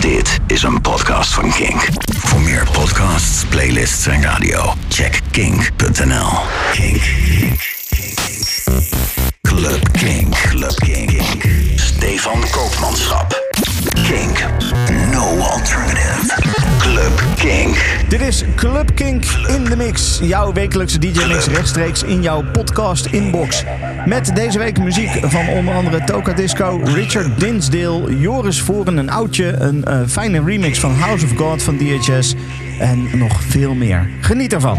Dit is een podcast van Kink. Voor meer podcasts, playlists en radio, check kink.nl. Kink. Club Kink. Club Kink. Stefan Koopmanschap. Kink. No alternative. Club Kink. Dit is Club Kink in de Mix. Jouw wekelijkse DJ-mix rechtstreeks in jouw podcast-inbox. Met deze week muziek van onder andere Toka Disco, Richard Dinsdale, Joris Voren, een oudje, een eh, fijne remix van House of God van DHS en nog veel meer. Geniet ervan.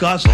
歌手。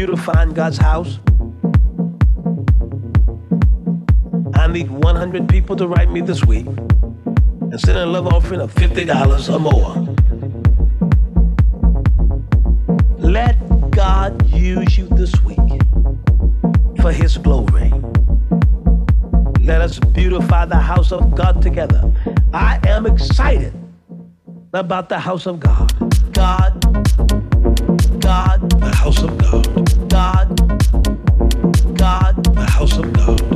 beautifying God's house. I need 100 people to write me this week and send a love offering of $50 or more. Let God use you this week for His glory. Let us beautify the house of God together. I am excited about the house of God. God, God, the house of God. some love.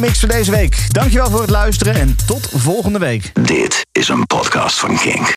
mix voor deze week. Dankjewel voor het luisteren en tot volgende week. Dit is een podcast van King.